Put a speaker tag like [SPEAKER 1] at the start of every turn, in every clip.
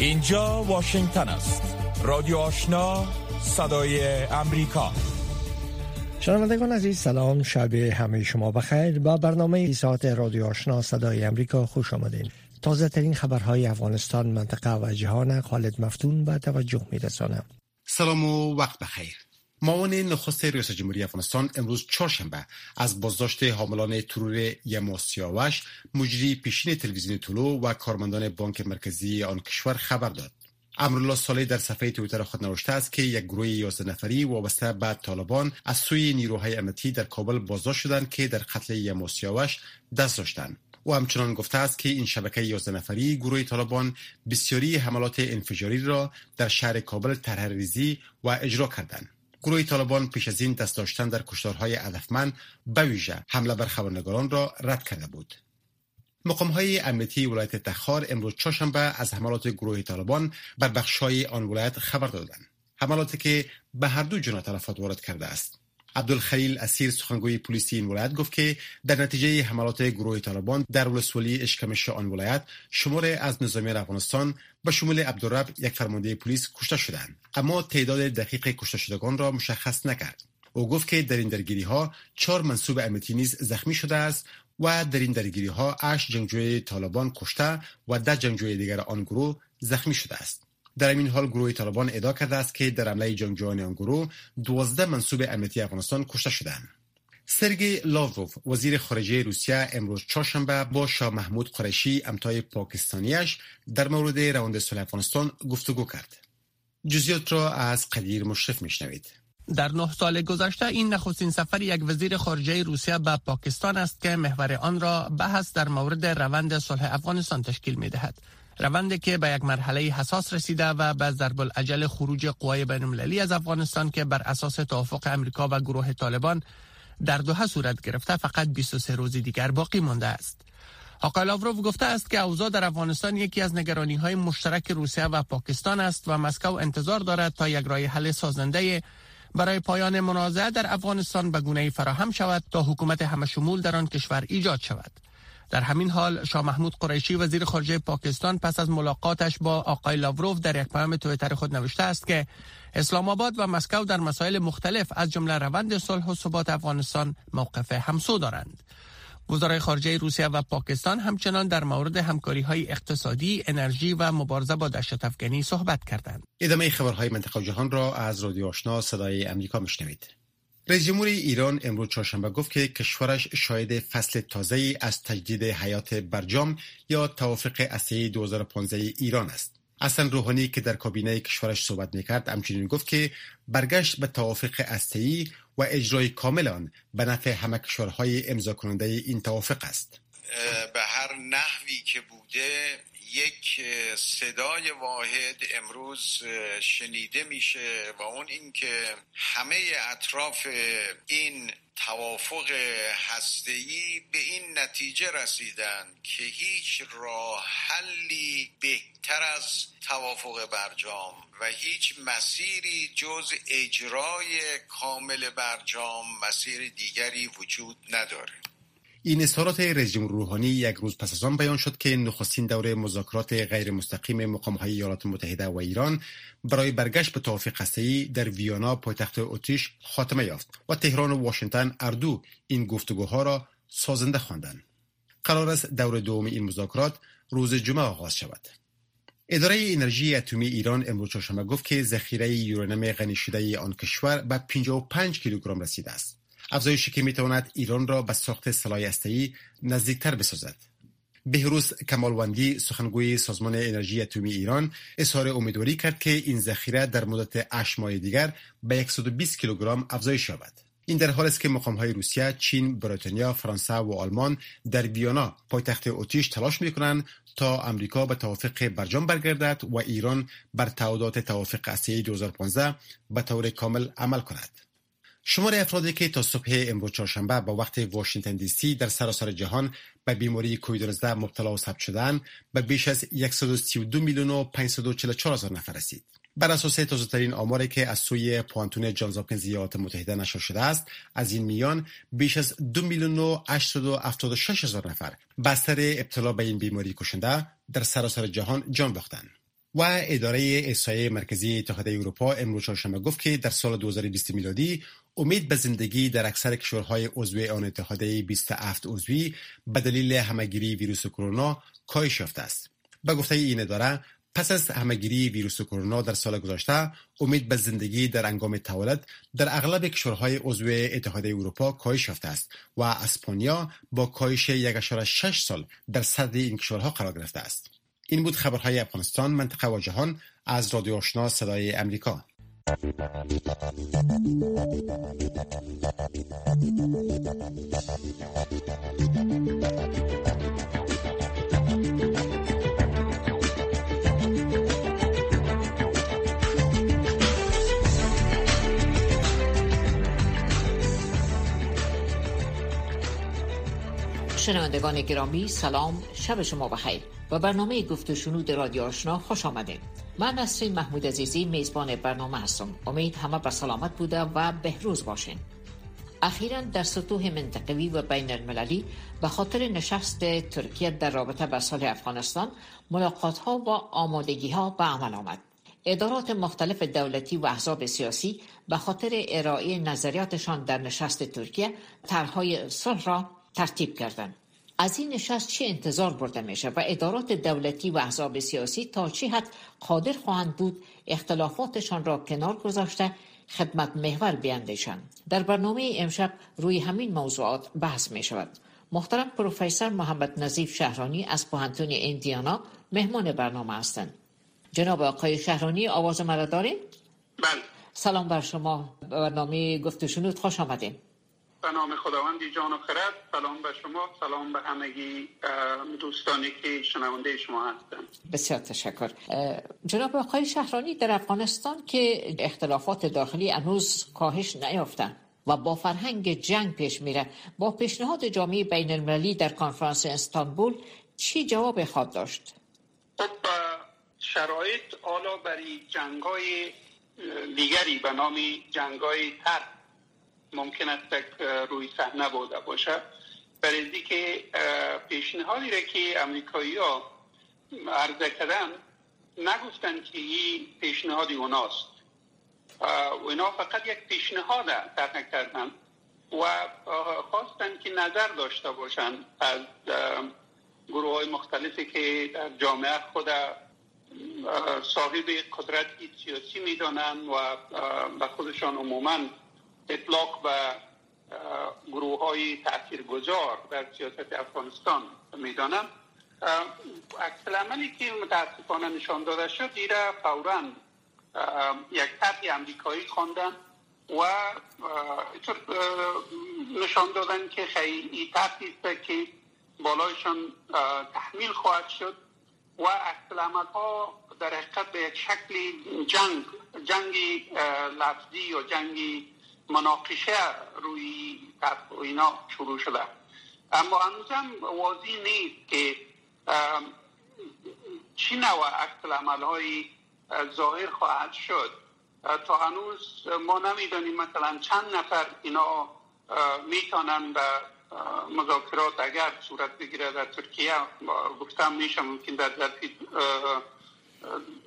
[SPEAKER 1] اینجا واشنگتن است. رادیو آشنا صدای امریکا.
[SPEAKER 2] شنوندگان عزیز سلام. شب همه شما بخیر. با برنامه ساعت رادیو آشنا صدای امریکا خوش آمدین. تازه ترین خبرهای افغانستان منطقه و جهان خالد مفتون به توجه می رسانم.
[SPEAKER 3] سلام و وقت بخیر. معاون نخست ریاست جمهوری افغانستان امروز چهارشنبه از بازداشت حاملان ترور یما سیاوش مجری پیشین تلویزیون طلو و کارمندان بانک مرکزی آن کشور خبر داد. امرالله صالح در صفحه تویتر خود نوشته است که یک گروه 11 نفری وابسته به طالبان از سوی نیروهای امنیتی در کابل بازداشت شدند که در قتل یما سیاوش دست داشتند. او همچنان گفته است که این شبکه 11 نفری گروه طالبان بسیاری حملات انفجاری را در شهر کابل طرحریزی و اجرا کردند. گروه طالبان پیش از این دست داشتن در کشتارهای هدفمند به ویژه حمله بر خبرنگاران را رد کرده بود. مقام های امنیتی ولایت تخار امروز چهارشنبه از حملات گروه طالبان بر بخشهای آن ولایت خبر دادند. حملاتی که به هر دو جناح تلفات وارد کرده است. عبدالخلیل اسیر سخنگوی پلیسی این ولایت گفت که در نتیجه حملات گروه طالبان در ولسوالی اشکمش آن ولایت شمار از نظامیان افغانستان به شمول عبدالرب یک فرمانده پلیس کشته شدند. اما تعداد دقیق کشته شدگان را مشخص نکرد. او گفت که در این درگیری ها چهار منصوب امنیتی نیز زخمی شده است و در این درگیری ها اش جنگجوی طالبان کشته و ده جنگجوی دیگر آن گروه زخمی شده است. در این حال گروه طالبان ادعا کرده است که در حمله جنگجویان آن گروه دوازده منصوب امنیتی افغانستان کشته شدند سرگی لاوروف وزیر خارجه روسیه امروز چهارشنبه با شاه محمود قریشی امتای پاکستانیش در مورد روند صلح افغانستان گفتگو کرد. جزیات را از قدیر مشرف میشنوید.
[SPEAKER 4] در نه سال گذشته این نخستین سفر یک وزیر خارجه روسیه به پاکستان است که محور آن را بحث در مورد روند صلح افغانستان تشکیل می دهد. روندی که به یک مرحله حساس رسیده و به ضرب العجل خروج قوای بین المللی از افغانستان که بر اساس توافق امریکا و گروه طالبان در دوحه صورت گرفته فقط 23 روز دیگر باقی مانده است. آقای لاوروف گفته است که اوضاع در افغانستان یکی از نگرانی های مشترک روسیه و پاکستان است و مسکو انتظار دارد تا یک راه حل سازنده برای پایان منازعه در افغانستان به گونه فراهم شود تا حکومت همه شمول در آن کشور ایجاد شود. در همین حال شاه محمود قریشی وزیر خارجه پاکستان پس از ملاقاتش با آقای لاوروف در یک پیام تویتر خود نوشته است که اسلام آباد و مسکو در مسائل مختلف از جمله روند صلح و ثبات افغانستان موقف همسو دارند. وزرای خارجه روسیه و پاکستان همچنان در مورد همکاری های اقتصادی، انرژی و مبارزه با دشت افغانی صحبت کردند.
[SPEAKER 3] ادامه خبرهای منطقه و جهان را از رادیو آشنا صدای امریکا میشنوید. رئیس جمهور ایران امروز چهارشنبه گفت که کشورش شاهد فصل تازه از تجدید حیات برجام یا توافق اسیه 2015 ایران است. اصلا روحانی که در کابینه کشورش صحبت می‌کرد همچنین گفت که برگشت به توافق استایی و اجرای کامل آن به نفع همه کشورهای امضا کننده این توافق است.
[SPEAKER 5] به هر نحوی که بوده یک صدای واحد امروز شنیده میشه و اون اینکه همه اطراف این توافق هسته‌ای به این نتیجه رسیدن که هیچ راه حلی بهتر از توافق برجام و هیچ مسیری جز اجرای کامل برجام مسیر دیگری وجود نداره.
[SPEAKER 3] این اظهارات جمهور روحانی یک روز پس از آن بیان شد که نخستین دوره مذاکرات غیر مستقیم مقام های ایالات متحده و ایران برای برگشت به توافق هسته‌ای در ویانا پایتخت اتریش خاتمه یافت و تهران و واشنگتن اردو این گفتگوها را سازنده خواندند. قرار است دور دوم این مذاکرات روز جمعه آغاز شود. اداره انرژی اتمی ایران امروز چهارشنبه گفت که ذخیره یورانیم غنی شده آن کشور به 55 کیلوگرم رسیده است. افزایشی که می‌تواند ایران را به ساخت سلاح هسته‌ای نزدیکتر بسازد بهروز کمالوندی سخنگوی سازمان انرژی اتمی ایران اظهار امیدواری کرد که این ذخیره در مدت 8 ماه دیگر به 120 کیلوگرم افزایش یابد این در حال است که مقام های روسیه، چین، بریتانیا، فرانسه و آلمان در ویانا پایتخت اتریش تلاش می کنند تا امریکا به توافق برجام برگردد و ایران بر تعهدات توافق اسیه 2015 به طور کامل عمل کند. شمار افرادی که تا صبح امروز چهارشنبه با وقت واشنگتن دی سی در سراسر جهان به بیماری کووید 19 مبتلا و ثبت شدن به بیش از 132 میلیون و 544 هزار نفر رسید. بر اساس تازه‌ترین آماری که از سوی پوانتون جانز هاپکینز ایالات متحده نشر شده است از این میان بیش از دو میلیون و 876 هزار نفر بستر ابتلا به این بیماری کشنده در سراسر جهان جان باختند و اداره احصایه مرکزی اتحادیه اروپا امروز چهارشنبه گفت که در سال 2020 میلادی امید به زندگی در اکثر کشورهای عضو آن اتحادیه 27 عضوی به دلیل همگیری ویروس کرونا کاهش یافته است. به گفته این اداره پس از همگیری ویروس کرونا در سال گذشته امید به زندگی در انگام تولد در اغلب کشورهای عضو اتحادیه اروپا کاهش یافته است و اسپانیا با کاهش 1.6 سال در صدر این کشورها قرار گرفته است این بود خبرهای افغانستان منطقه و جهان از رادیو آشنا صدای امریکا
[SPEAKER 6] شنوندگان گرامی سلام شب شما بخیر. و برنامه گفت و شنود رادیو آشنا خوش آمدین من نسرین محمود عزیزی میزبان برنامه هستم. امید همه به سلامت بوده و بهروز باشین. اخیرا در سطوح منطقوی و بین المللی به خاطر نشست ترکیه در رابطه با سال افغانستان ملاقات ها و آمادگی ها به عمل آمد. ادارات مختلف دولتی و احزاب سیاسی به خاطر ارائه نظریاتشان در نشست ترکیه طرحهای صلح را ترتیب کردند. از این نشست چه انتظار برده میشه و ادارات دولتی و احزاب سیاسی تا چه حد قادر خواهند بود اختلافاتشان را کنار گذاشته خدمت محور بیندیشند در برنامه امشب روی همین موضوعات بحث می شود محترم پروفسور محمد نظیف شهرانی از پوهنتون ایندیانا مهمان برنامه هستند. جناب آقای شهرانی آواز مرا دارین؟
[SPEAKER 7] بله.
[SPEAKER 6] سلام بر شما. برنامه گفت شنود خوش آمدین.
[SPEAKER 7] به نام خداوندی جان و خرد سلام به شما سلام به همگی دوستانی که شنونده شما هستند
[SPEAKER 6] بسیار تشکر جناب آقای شهرانی در افغانستان که اختلافات داخلی هنوز کاهش نیافتن و با فرهنگ جنگ پیش میره با پیشنهاد جامعه بین المللی در کنفرانس استانبول چی جواب خواد داشت؟
[SPEAKER 7] خب شرایط حالا برای جنگای دیگری به نام جنگای ترک ممکن است روی صحنه بوده باشه. برای که پیشنهادی را که امریکایی ها عرضه کردن نگفتن که این پیشنهادی اوناست. و اینا فقط یک پیشنهاد طرح کردن و خواستن که نظر داشته باشن از گروه های مختلفی که در جامعه خود صاحب قدرت سیاسی می‌دانن و به خودشان عموما اطلاق به گروه های تأثیر گذار در سیاست افغانستان می‌دانم. عکس عملی که متاسفانه نشان داده شد دیره فورا یک طرح امریکایی خواندن و نشان دادن که خیلی طرحی است که بالایشان تحمیل خواهد شد و عکس ها در حقیقت به یک شکل جنگ جنگی لفظی یا جنگی مناقشه روی اینا شروع شده. اما هنوزم واضح نیست که چی نوع عمل های ظاهر خواهد شد. تا هنوز ما نمی‌دانیم مثلا چند نفر اینا می‌تونن به مذاکرات اگر صورت بگیره در ترکیه. گفتم میشه ممکن در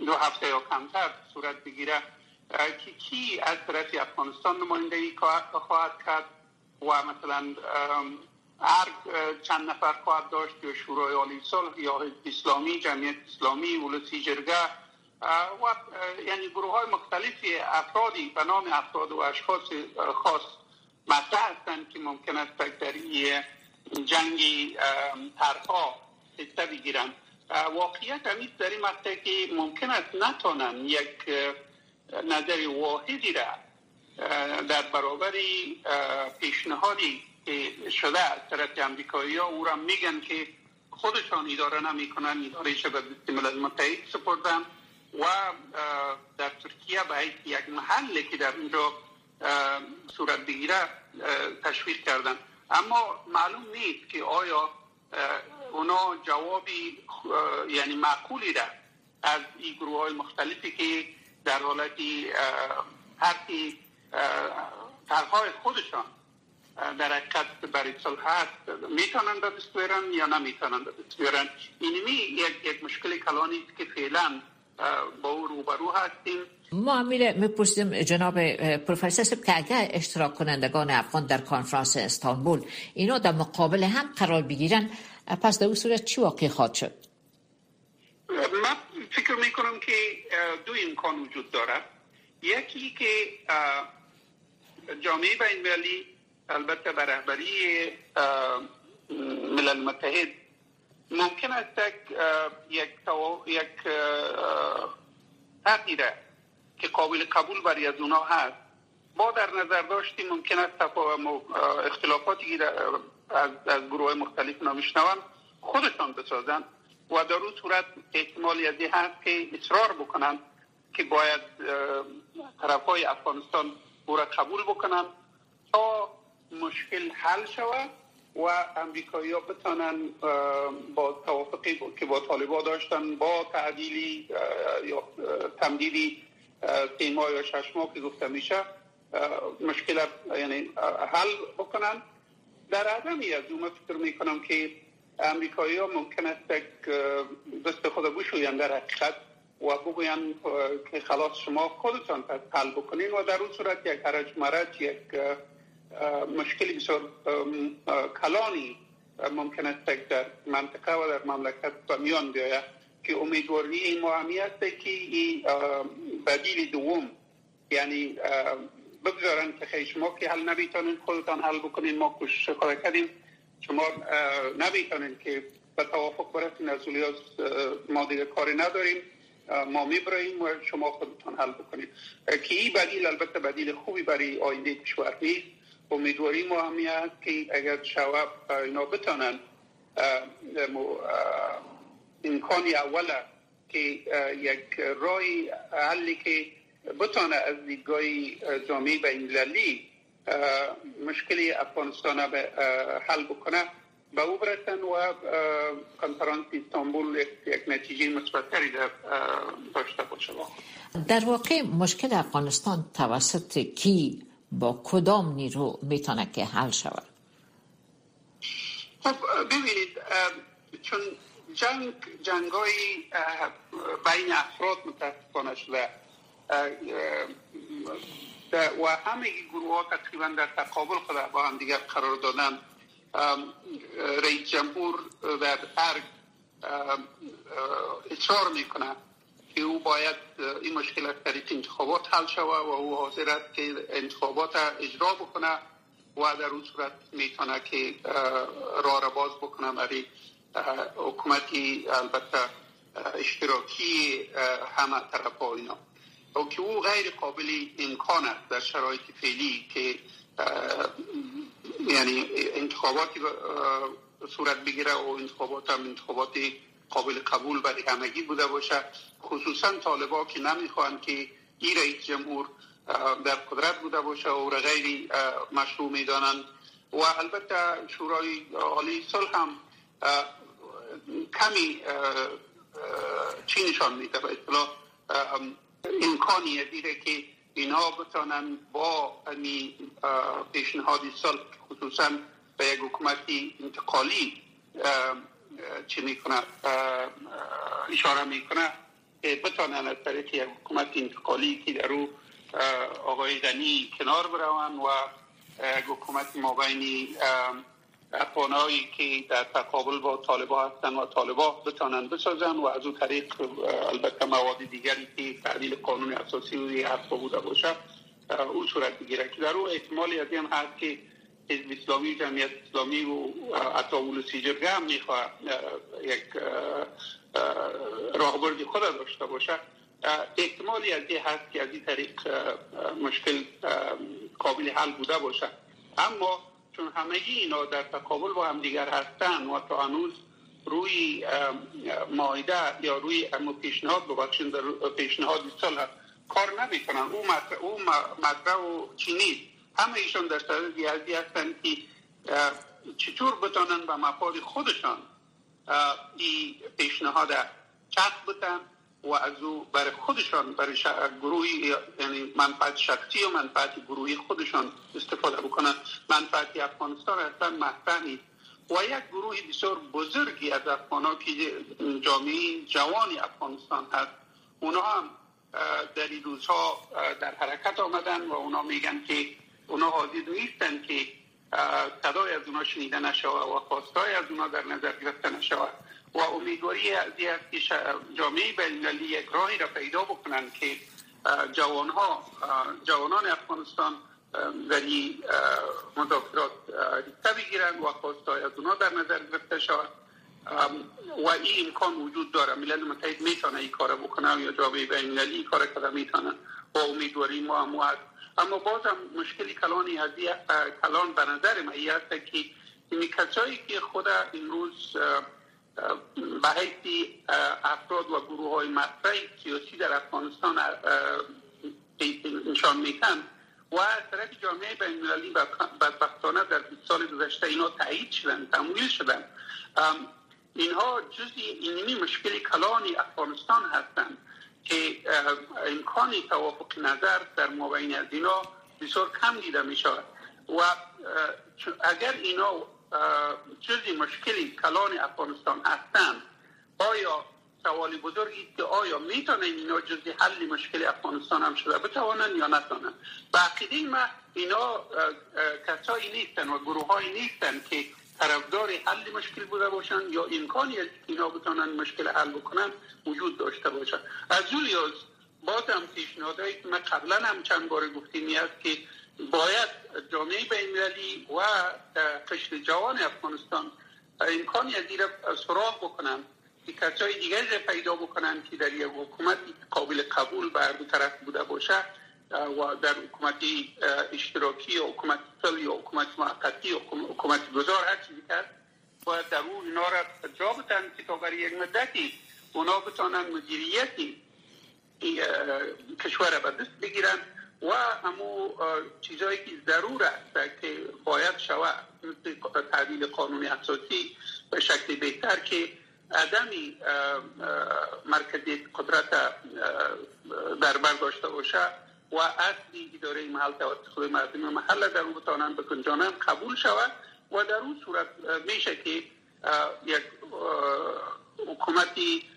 [SPEAKER 7] دو هفته یا کمتر صورت بگیره. که کی از طرف افغانستان نمایندگی خواهد کرد و مثلا هر چند نفر خواهد داشت یا شورای عالی صلح یا اسلامی جمعیت اسلامی ولسی جرگه و یعنی گروه های مختلفی افرادی به نام افراد و اشخاص خاص مطرح هستند که ممکن است در جنگی طرفها حصه بگیرند. واقعیت همین در این که ممکن است نتانن یک نظر واحدی را در برابر پیشنهادی که شده از طرف امریکایی ها او را میگن که خودشان اداره نمی‌کنن اداره شده دست ملل متحد سپردن و در ترکیه به یک محل که در اونجا صورت بگیره تشویق کردن. اما معلوم نیست که آیا اونا جوابی یعنی معقولی را از این گروه های مختلفی که در حالتی هرکی طرحهای خودشان در حقیقت برای هست می‌تونن به دست یا نمی‌تونن به دست اینمی یک, یک مشکل کلانی است که فعلا با او روبرو هستیم.
[SPEAKER 6] ما امیر می‌پرسیم جناب پروفسور که اگر اشتراک کنندگان افغان در کنفرانس استانبول اینا در مقابل هم قرار بگیرن پس در اون صورت چی واقع خواهد شد؟
[SPEAKER 7] من فکر می‌کنم که دو امکان وجود داره. یکی که جامعه بین المللی البته به رهبری ملل متحد ممکن است یک یک تغییره که قابل قبول برای از اونا هست. با در نظر داشتیم ممکن است اختلافاتی از, از گروه مختلف نمیشنوند خودشان بسازند و در اون صورت احتمالی از هست که اصرار بکنند که باید طرف های افغانستان او را قبول بکنند تا مشکل حل شود و امریکایی ها بتانن با توافقی که با طالبا داشتن با تعدیلی یا تمدیدی سه ماه یا شش ماه که گفته میشه مشکل یعنی حل بکنن. در عدمی از اون فکر می‌کنم که امریکایی ها ممکن است دست خود بشوین در حقیقت و بگوین که خلاص شما خودتان حل بکنین و در اون صورت یک حرج مرج یک مشکلی بسیار کلانی ممکن است در منطقه و در مملکت به میان بیاید که امیدواری ما همی است که این بدیل دوم یعنی بگذارن که شما که حل نمی‌تونین خودتان حل بکنین ما کوشش کردیم. شما نمی‌تونین که به توافق برسین از ما دیگه کاری نداریم. ما میبراییم و شما خودتان حل بکنید. که این بدیل البته بدیل خوبی برای آینده کشور نیست. امیدواری ما همی که اگر شواب اینا بتانن امکانی اوله که یک رای حلی که بتانه از دیدگاه جامعه بین المللی مشکلی افغانستان حل بکنه. به او برسن و کنفرانس استانبول یک نتیجه مثبتری در داشته باشه.
[SPEAKER 6] در واقع مشکل افغانستان توسط کی با کدام نیرو می‌تونه که حل شود؟
[SPEAKER 7] خب ببینید چون جنگ جنگای بین افراد متاسفانه شده. و همه گروه ها تقریبا در تقابل با هم دیگر قرار دادن. رئیس جمهور در ارگ اصرار می‌کنه که او باید این مشکل از طریق انتخابات حل شود و او حاضر است که انتخابات اجرا بکنه و در اون صورت می‌تونه که راه را باز بکنه برای حکومتی البته اشتراکی همه طرف اینا. و که او غیر قابل امکان است در شرایط فعلی که یعنی انتخاباتی صورت بگیره و انتخابات هم انتخابات قابل قبول برای همگی بوده باشه. خصوصا طالبا که نمی‌خوان که این رئیس جمهور در قدرت بوده باشه و را غیر مشروع می‌دانند. و البته شورای عالی صلح هم کمی چی نشان میده؟ به اصطلاح امکانی دیره که اینها بتانن با امی پیشنهادی صلح خصوصا به یک حکومتی انتقالی چی می‌کنه؟ اشاره می‌کنه بتانن از طریق یک حکومت انتقالی که در او آقای غنی کنار بروند و حکومت مابینی افغانهایی که در تقابل با طالبا هستند و طالبا بتانند بسازن و از او طریق البته مواد دیگری که تعدیل قانون اساسی و بوده باشه او صورت بگیره که در او احتمالی از این هست که حزب اسلامی جمعیت اسلامی و اطاول سیجرگه هم می‌خواه یک راهبردی خود داشته باشه. احتمالی از این هست که از این طریق مشکل قابل حل بوده باشه. اما چون همگی اینا در تقابل با هم دیگر هستن. و تا هنوز روی مایده یا روی پیشنهاد ببخشین در پیشنهاد صلح کار نمی‌کنن. او مطرح, او مطرح و چی همه ایشان در سر ریاضی هستن که چطور بتانن به مفاد خودشان این پیشنهاد چسب بتن. و از او برای خودشان برای گروهی یعنی منفعت شخصی و منفعت گروهی خودشان استفاده بکنن منفعت افغانستان اصلا مطرح و یک گروهی بسیار بزرگی از افغان که جامعه جوانی افغانستان هست. اونا هم در این روزها در حرکت آمدن و اونا میگن که اونا حاضر نیستن که صدای از اونا شنیده نشوه و خواستای از اونا در نظر گرفته نشوه و امیدواری از که جامعه بینالمللی یک راهی را پیدا بکنن که جوان ها جوانان افغانستان در این مذاکرات ریسته بگیرن و خواستای از اونا در نظر گرفته شود. و این امکان وجود داره ملل متحد می‌تونه این کار بکنه یا جامعه بین المللی این کار کنه می‌تونه؟ با امیدواری ما هم اما بازم مشکلی کلانی از کلان به نظر من است که این کسایی که خود امروز به حیثی افراد و گروه های مطرح سیاسی در افغانستان نشان میتن و طرف جامعه المللی بدبختانه در 20 سال گذشته اینا تایید شدن تمویل شدن. اینها جزی اینمی مشکل کلان افغانستان هستند که امکان توافق نظر در مابین از اینا بسیار کم دیده می شود و اگر اینا جزی مشکل کلان افغانستان هستند آیا سوالی بزرگی که آیا می‌تونه اینا جزی حل مشکل افغانستان هم شده؟ بتوانن یا نتوانن؟ و عقیده ما اینا کسایی نیستن و گروه نیستن که طرفدار حل مشکل بوده باشن یا امکانی اینا بتونن مشکل حل بکنن وجود داشته باشن. از جولیوز بازم پیشنهادهایی که ما قبلا هم چند بار گفتیم است که باید جامعه بینالمللی و قشر جوان افغانستان امکانی از را سراغ بکنن که کسای دیگری پیدا بکنن که در یک حکومت قابل قبول بر دو طرف بوده باشه و در حکومت اشتراکی یا حکومت سل یا حکومت موقتی یا حکومت گذار هر چیزی کرد باید در اون اینا را جا بتن که تا برای یک مدتی اونا بتانن مدیریتی کشور را دست بگیرن. و همو چیزهایی که ضرور است که باید شود مثل تعدیل قانون اساسی به شکل بهتر که عدمی مرکزی قدرت در بر داشته باشه و اصلی اداره محل توسط خود مردم محل در اون بتانن بکنجانن قبول شود و در اون صورت میشه که یک حکومتی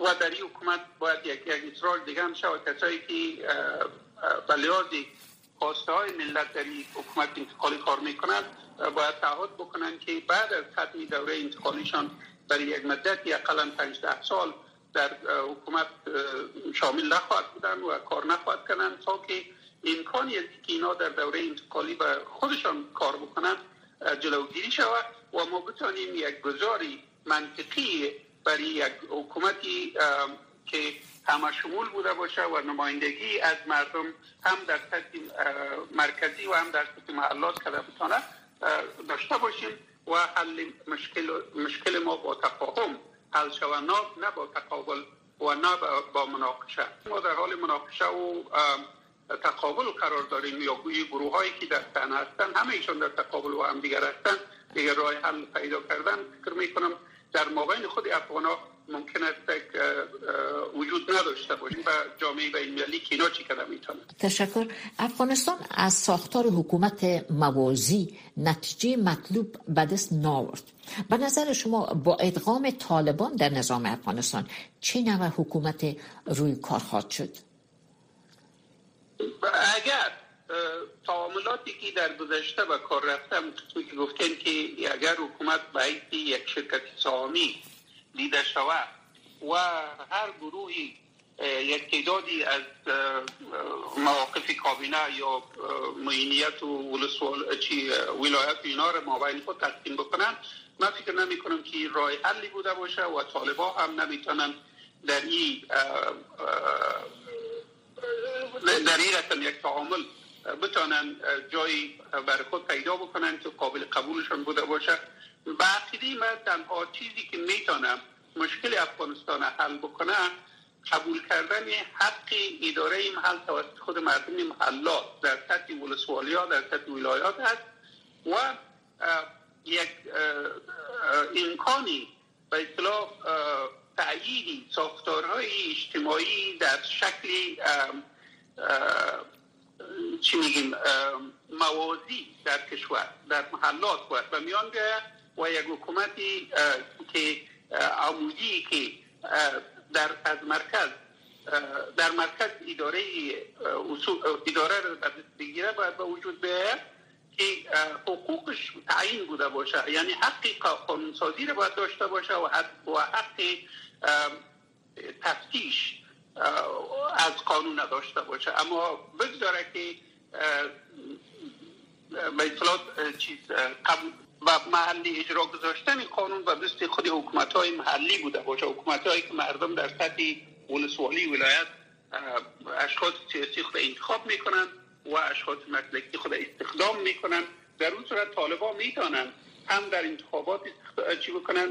[SPEAKER 7] و در این حکومت باید یک یک اصرار دیگه هم شود. کسایی که به لحاظ خواسته های ملت در حکومت انتقالی کار می‌کنند باید تعهد بکنن که بعد از ختم دوره انتقالیشان برای یک مدتی اقلا 15 سال در حکومت شامل نخواهد بودن و کار نخواهد کنند تا که امکانی از که اینا در دوره انتقالی به خودشان کار بکنند جلوگیری شود و ما بتانیم یک گذاری منطقی برای یک حکومتی که همه شمول بوده باشه و نمایندگی از مردم هم در سطح مرکزی و هم در سطح محلات کده بتانه داشته باشیم و حل مشکل, مشکل ما با تفاهم حل شود نه با تقابل و نه با مناقشه. ما در حال مناقشه و تقابل قرار داریم یا گویی گروه هایی که در تن هستن همه ایشان در تقابل و هم دیگر هستن دیگر راه حل پیدا کردن. فکر می کنم در مابین خود افغان ها ممکن است وجود نداشته باشیم و جامعه بین ملی که اینا چی کده می‌تونه؟
[SPEAKER 6] تشکر. افغانستان از ساختار حکومت موازی نتیجه مطلوب به دست ناورد به نظر شما با ادغام طالبان در نظام افغانستان چه نوع حکومت روی کار خواهد شد؟
[SPEAKER 7] اگر تعاملاتی که در گذشته به کار رفتم که گفتن که اگر حکومت به یک شرکت سامی دیده شود و هر گروهی یک تعدادی از مواقف کابینه یا معینیت و ولایت اینا را مابین خود تقسیم بکنن. من فکر نمی کنم که رای حلی بوده باشه و طالبا هم نمی‌تونن در این در این رقم یک تعامل بتانن جایی برای خود پیدا بکنن که قابل قبولشان بوده باشه. به من تنها چیزی که می‌تونم مشکل افغانستان حل بکنه قبول کردن حق اداره محل توسط خود مردم محلات در سطح ولسوالیا در سطح ولایات هست و یک امکانی به اصطلاح تعییدی ساختارهای اجتماعی در شکل چی میگیم موازی در کشور در محلات باید. و میان و یک حکومتی که عمودی که در از مرکز در مرکز اداره اداره در بگیره باید به وجود بیاید که حقوقش تعیین بوده باشه. یعنی حقی قانونسازی رو باید داشته باشه و حق تفتیش از قانون نداشته باشه. اما بگذاره که به اصطلاح چیز و محلی اجرا گذاشتن قانون و دست خود حکومت های محلی بوده باشه. حکومت هایی که مردم در سطح ولسوالی ولایت اشخاص سیاسی خود انتخاب می‌کنن و اشخاص مسلکی خود استخدام می‌کنن. در اون صورت طالبا می‌تونن هم در انتخابات چی بکنن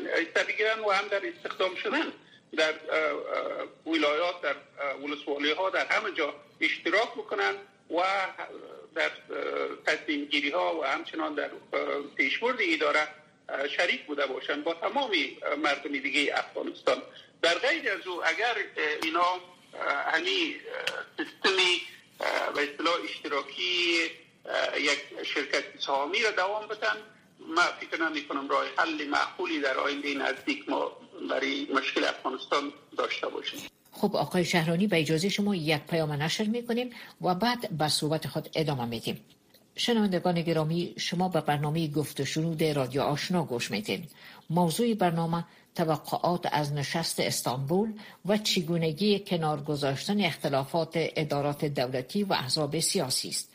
[SPEAKER 7] و هم در استخدام شدن در ولایات در ولسوالی ها در همه جا اشتراک بکنن و در تصمیم گیری ها و همچنان در پیشبرد اداره شریک بوده باشند. با تمام مردم دیگه افغانستان. در غیر از او اگر اینا همی سیستمی به اصطلاح اشتراکی یک شرکت سهامی را دوام بدن ما فکر نمی کنم راه حل معقولی در آینده نزدیک ما برای مشکل افغانستان داشته باشیم.
[SPEAKER 6] خب آقای شهرانی به اجازه شما یک پیام نشر می‌کنیم و بعد به صحبت خود ادامه میدیم. شنوندگان گرامی شما به برنامه گفت و شنود رادیو آشنا گوش میدین. موضوع برنامه توقعات از نشست استانبول و چگونگی کنار گذاشتن اختلافات ادارات دولتی و احزاب سیاسی است.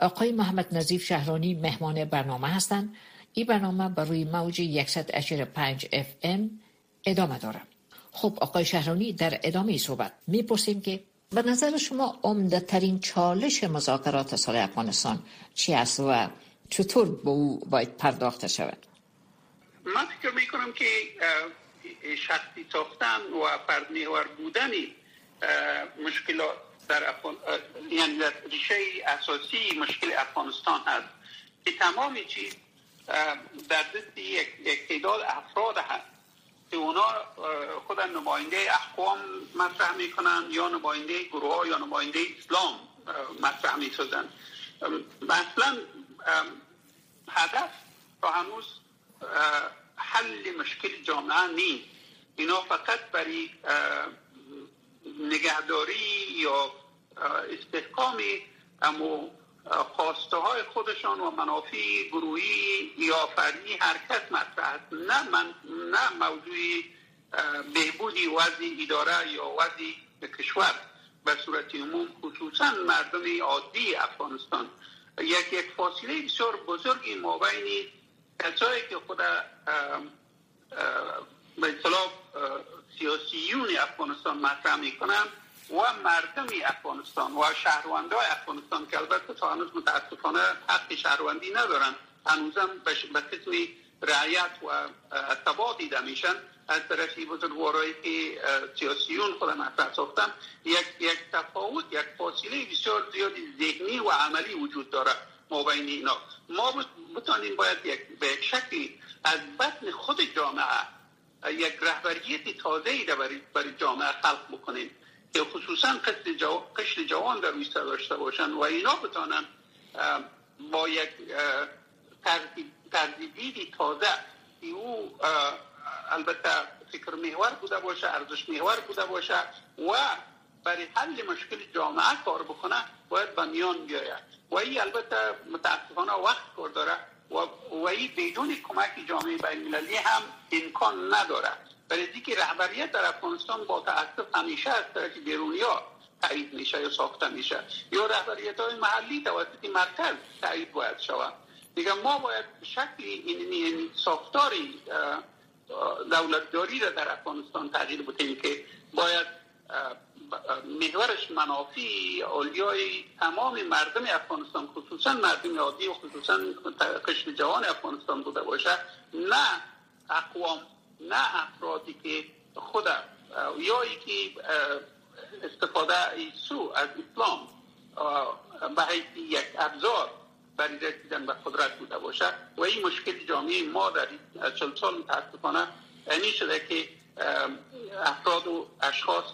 [SPEAKER 6] آقای محمد نظیف شهرانی مهمان برنامه هستند. این برنامه بر روی موج 100.5 FM ادامه دارد. خب آقای شهرانی در ادامه صحبت. می‌پرسیم که به نظر شما عمده ترین چالش مذاکرات سال افغانستان چی است و چطور به او باید پرداخته شود؟
[SPEAKER 7] من فکر می‌کنم که شخصی ساختن و پردمیور بودنی مشکلات در افغان... یعنی در ریشه اساسی مشکل افغانستان هست. که تمام چیز در دست یک تعداد افراد هست. که اونا خود نماینده احکام مطرح می‌کنن یا نماینده گروه یا نماینده اسلام مطرح می‌سازن. مثلا هدف تا هنوز حل مشکل جامعه نیست. اینا فقط برای نگهداری یا استحکام اما خواسته های خودشان و منافع گروهی یا فردی حرکت مطرح نه من نه موضوع بهبودی وضع اداره یا وضع کشور به صورت عموم خصوصا مردم عادی افغانستان. یک یک فاصله بسیار بزرگی مابین کسایی که خود به اصطلاح سیاسیون افغانستان مطرح می‌کنن و مردم افغانستان و شهرونده افغانستان که البته تا هنوز متاسفانه حق شهروندی ندارن هنوزم به قسم رعیت و تبا دیده میشن. از طرفی بزرگوارایی که سیاسیون خود مطرح ساختن یک, یک تفاوت یک فاصله بسیار زیادی ذهنی و عملی وجود داره ما بین اینا. ما بتانیم باید یک به شکلی از بطن خود جامعه یک رهبریت تازه ای برای جامعه خلق بکنیم. که خصوصا قشر جوان در روی داشته باشن و اینا بتانن با یک ترزیدی تازه او البته فکر محور بوده باشه ارزش محور بوده باشه و برای حل مشکل جامعه کار بکنه باید به میان بیاید. و این البته متاسفانه وقت کار داره و ای بدون کمک جامعه بین هم امکان نداره. برای که رهبریت در افغانستان با تاسف همیشه از طرف بیرونی ها تایید میشه یا ساخته میشه. یا رهبریت های محلی توسط مرکز تایید باید شود. دیگه ما باید شکلی این, این ساختاری دولتداری را در افغانستان تغییر بدیم که باید محورش منافی اولیای تمام مردم افغانستان خصوصا مردم عادی و خصوصا قشر جوان افغانستان بوده باشه نه اقوام. نه افرادی که خود یا که استفاده سو از اسلام به حیث یک ابزار برای رسیدن به قدرت بوده باشه. و این مشکل جامعه ما در چل سال متاسفانه اینی شده که افراد و اشخاص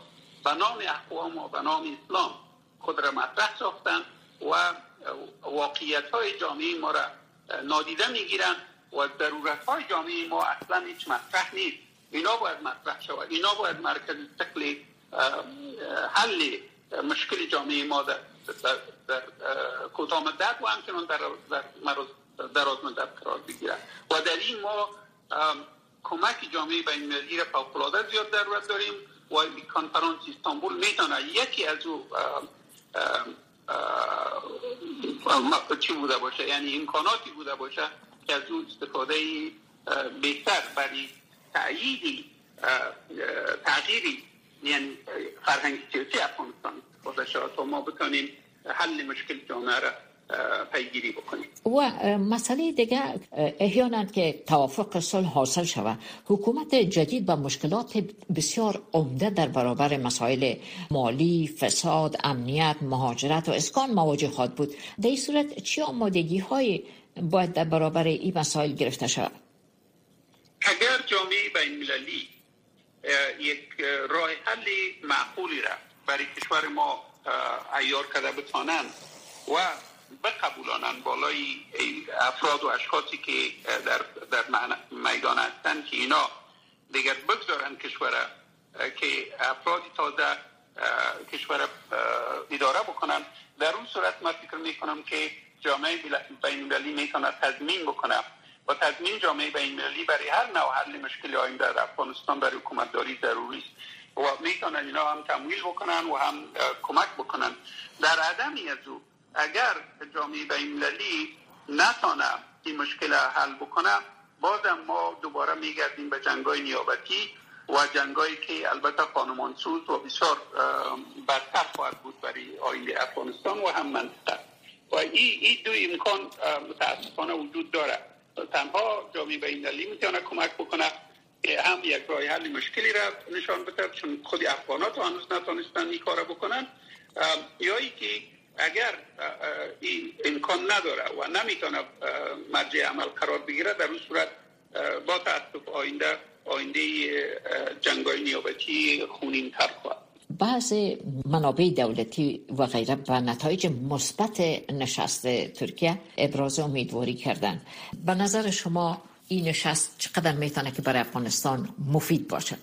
[SPEAKER 7] به نام اقوام و به نام اسلام خود را مطرح ساختن و واقعیت های جامعه ما را نادیده می‌گیرن و ضرورت های جامعه ما اصلا هیچ مطرح نیست. اینا باید مطرح شود. اینا باید مرکز تکل حل مشکل جامعه ما در, در, در کوتاه مدت و همچنان در, در دراز مدت قرار بگیرد. و در این ما کمک جامعه بین المللی را فوق زیاد ضرورت داریم و کنفرانس استانبول می‌تونه یکی از او چی بوده باشه؟ یعنی امکاناتی بوده باشه که از اون استفاده بهتر برای تأییدی تغییری یعنی فرهنگ سیاسی افغانستان استفاده تا ما بتانیم حل مشکل جامعه را پیگیری بکنیم. و
[SPEAKER 6] مسئله دیگه احیانا که توافق صلح حاصل شود حکومت جدید با مشکلات بسیار عمده در برابر مسائل مالی فساد امنیت مهاجرت و اسکان مواجه خواهد بود. در این صورت چه آمادگی های باید در برابر این مسائل گرفته شود.
[SPEAKER 7] اگر جامعه بین المللی یک راه حل معقولی را برای کشور ما ایار کرده بتانند و بقبولانند بالای افراد و اشخاصی که در, در میدان هستند که اینا دیگر بگذارن کشور که افرادی تازه کشور اداره بکنن در اون صورت من فکر می‌کنم که جامعه بین المللی می‌تونه تضمین بکنه. و تضمین جامعه بین المللی برای هر نوع حل مشکل آینده در افغانستان برای حکومت داری ضروری است. و می‌تونن اینا هم تمویل بکنن و هم کمک بکنن. در عدمی از او اگر جامعه بین المللی نتانه این مشکل حل بکنه بازم ما دوباره میگردیم به جنگای نیابتی و جنگایی که البته خانمانسوز و بسیار بدتر خواهد بود برای آینده افغانستان و هم منطقه. و این ای دو امکان متاسفانه وجود داره. تنها جامعه بین المللی می‌تونه کمک بکنه که هم یک راه حل مشکلی را نشان بده چون خود افغانات هنوز نتونستن این کار بکنن. یا که اگر این امکان نداره و نمی‌تونه مرجع عمل قرار بگیره در اون صورت با تاسف آینده آینده جنگای نیابتی خونین تر خواهد.
[SPEAKER 6] بعض منابع دولتی و غیره و نتایج مثبت نشست ترکیه ابراز امیدواری کردن به نظر شما این نشست چقدر می‌تونه که برای افغانستان مفید باشه؟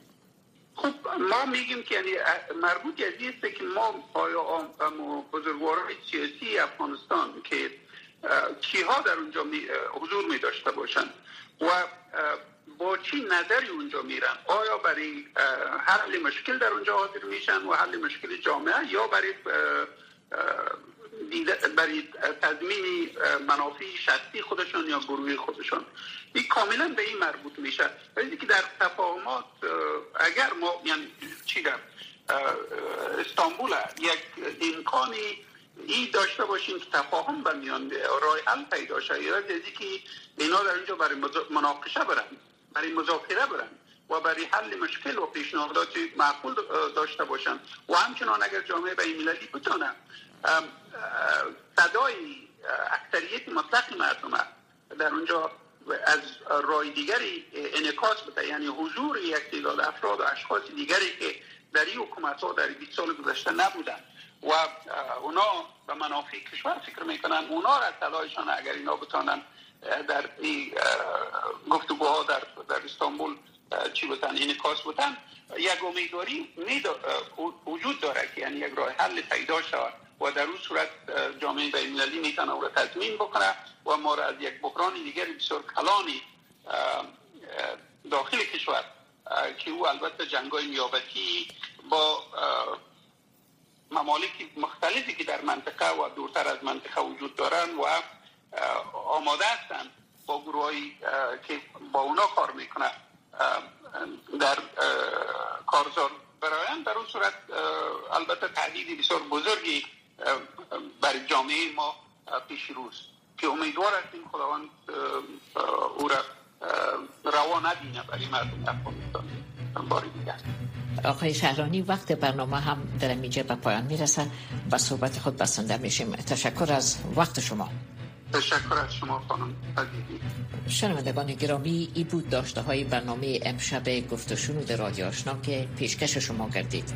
[SPEAKER 7] خب ما میگیم که یعنی مربوط از است که ما آیا بزرگوارای سیاسی افغانستان که کیها در اونجا حضور می داشته باشند و با چی نظری اونجا میرن؟ آیا برای حل مشکل در اونجا حاضر میشن و حل مشکل جامعه یا برای برای تضمین منافع شخصی خودشان یا گروهی خودشان؟ این کاملا به این مربوط میشه. ولی که در تفاهمات اگر ما یعنی چی در استانبول یک امکانی ای داشته باشیم که تفاهم به میان راه حل پیدا شد یا که اینا در اینجا برای مناقشه برن. برای مذاکره برن و برای حل مشکل و پیشنهادات معقول داشته باشن. و همچنان اگر جامعه بین المللی بتونه صدای اکثریت مطلق مردم در اونجا از رای دیگری انکاس بده. یعنی حضور یک تعداد افراد و اشخاص دیگری که در این حکومت ها در 20 سال گذشته نبودن. و اونا به منافع کشور فکر می‌کنن. اونا را تلایشان اگر اینا بتانن در این گفتگوها در, در استانبول چی بودن انکاس بودن یک امیدواری وجود داره که یعنی یک راه حل پیدا شود و در اون صورت جامعه بین المللی می‌تونه او را تضمین بکنه و ما را از یک بحران دیگر بسیار کلانی داخل کشور که او البته جنگای نیابتی با ممالک مختلفی که در منطقه و دورتر از منطقه وجود دارن و آماده هستند با گروه که با اونا کار می‌کنه در کارزار براین در اون صورت البته تهدیدی بسیار بزرگی برای جامعه ما پیش روز که امیدوار هستیم خداوند او را روا ندینه برای مردم افغانستان. باری دیگر.
[SPEAKER 6] آقای شهرانی وقت برنامه هم در اینجا به پایان می‌رسه و صحبت خود بسنده میشیم. تشکر از وقت شما.
[SPEAKER 7] تشکر از شما خانم
[SPEAKER 6] شنوندگان گرامی ای بود داشته های برنامه امشب گفت و شنود رادیو آشنا که پیشکش شما گردید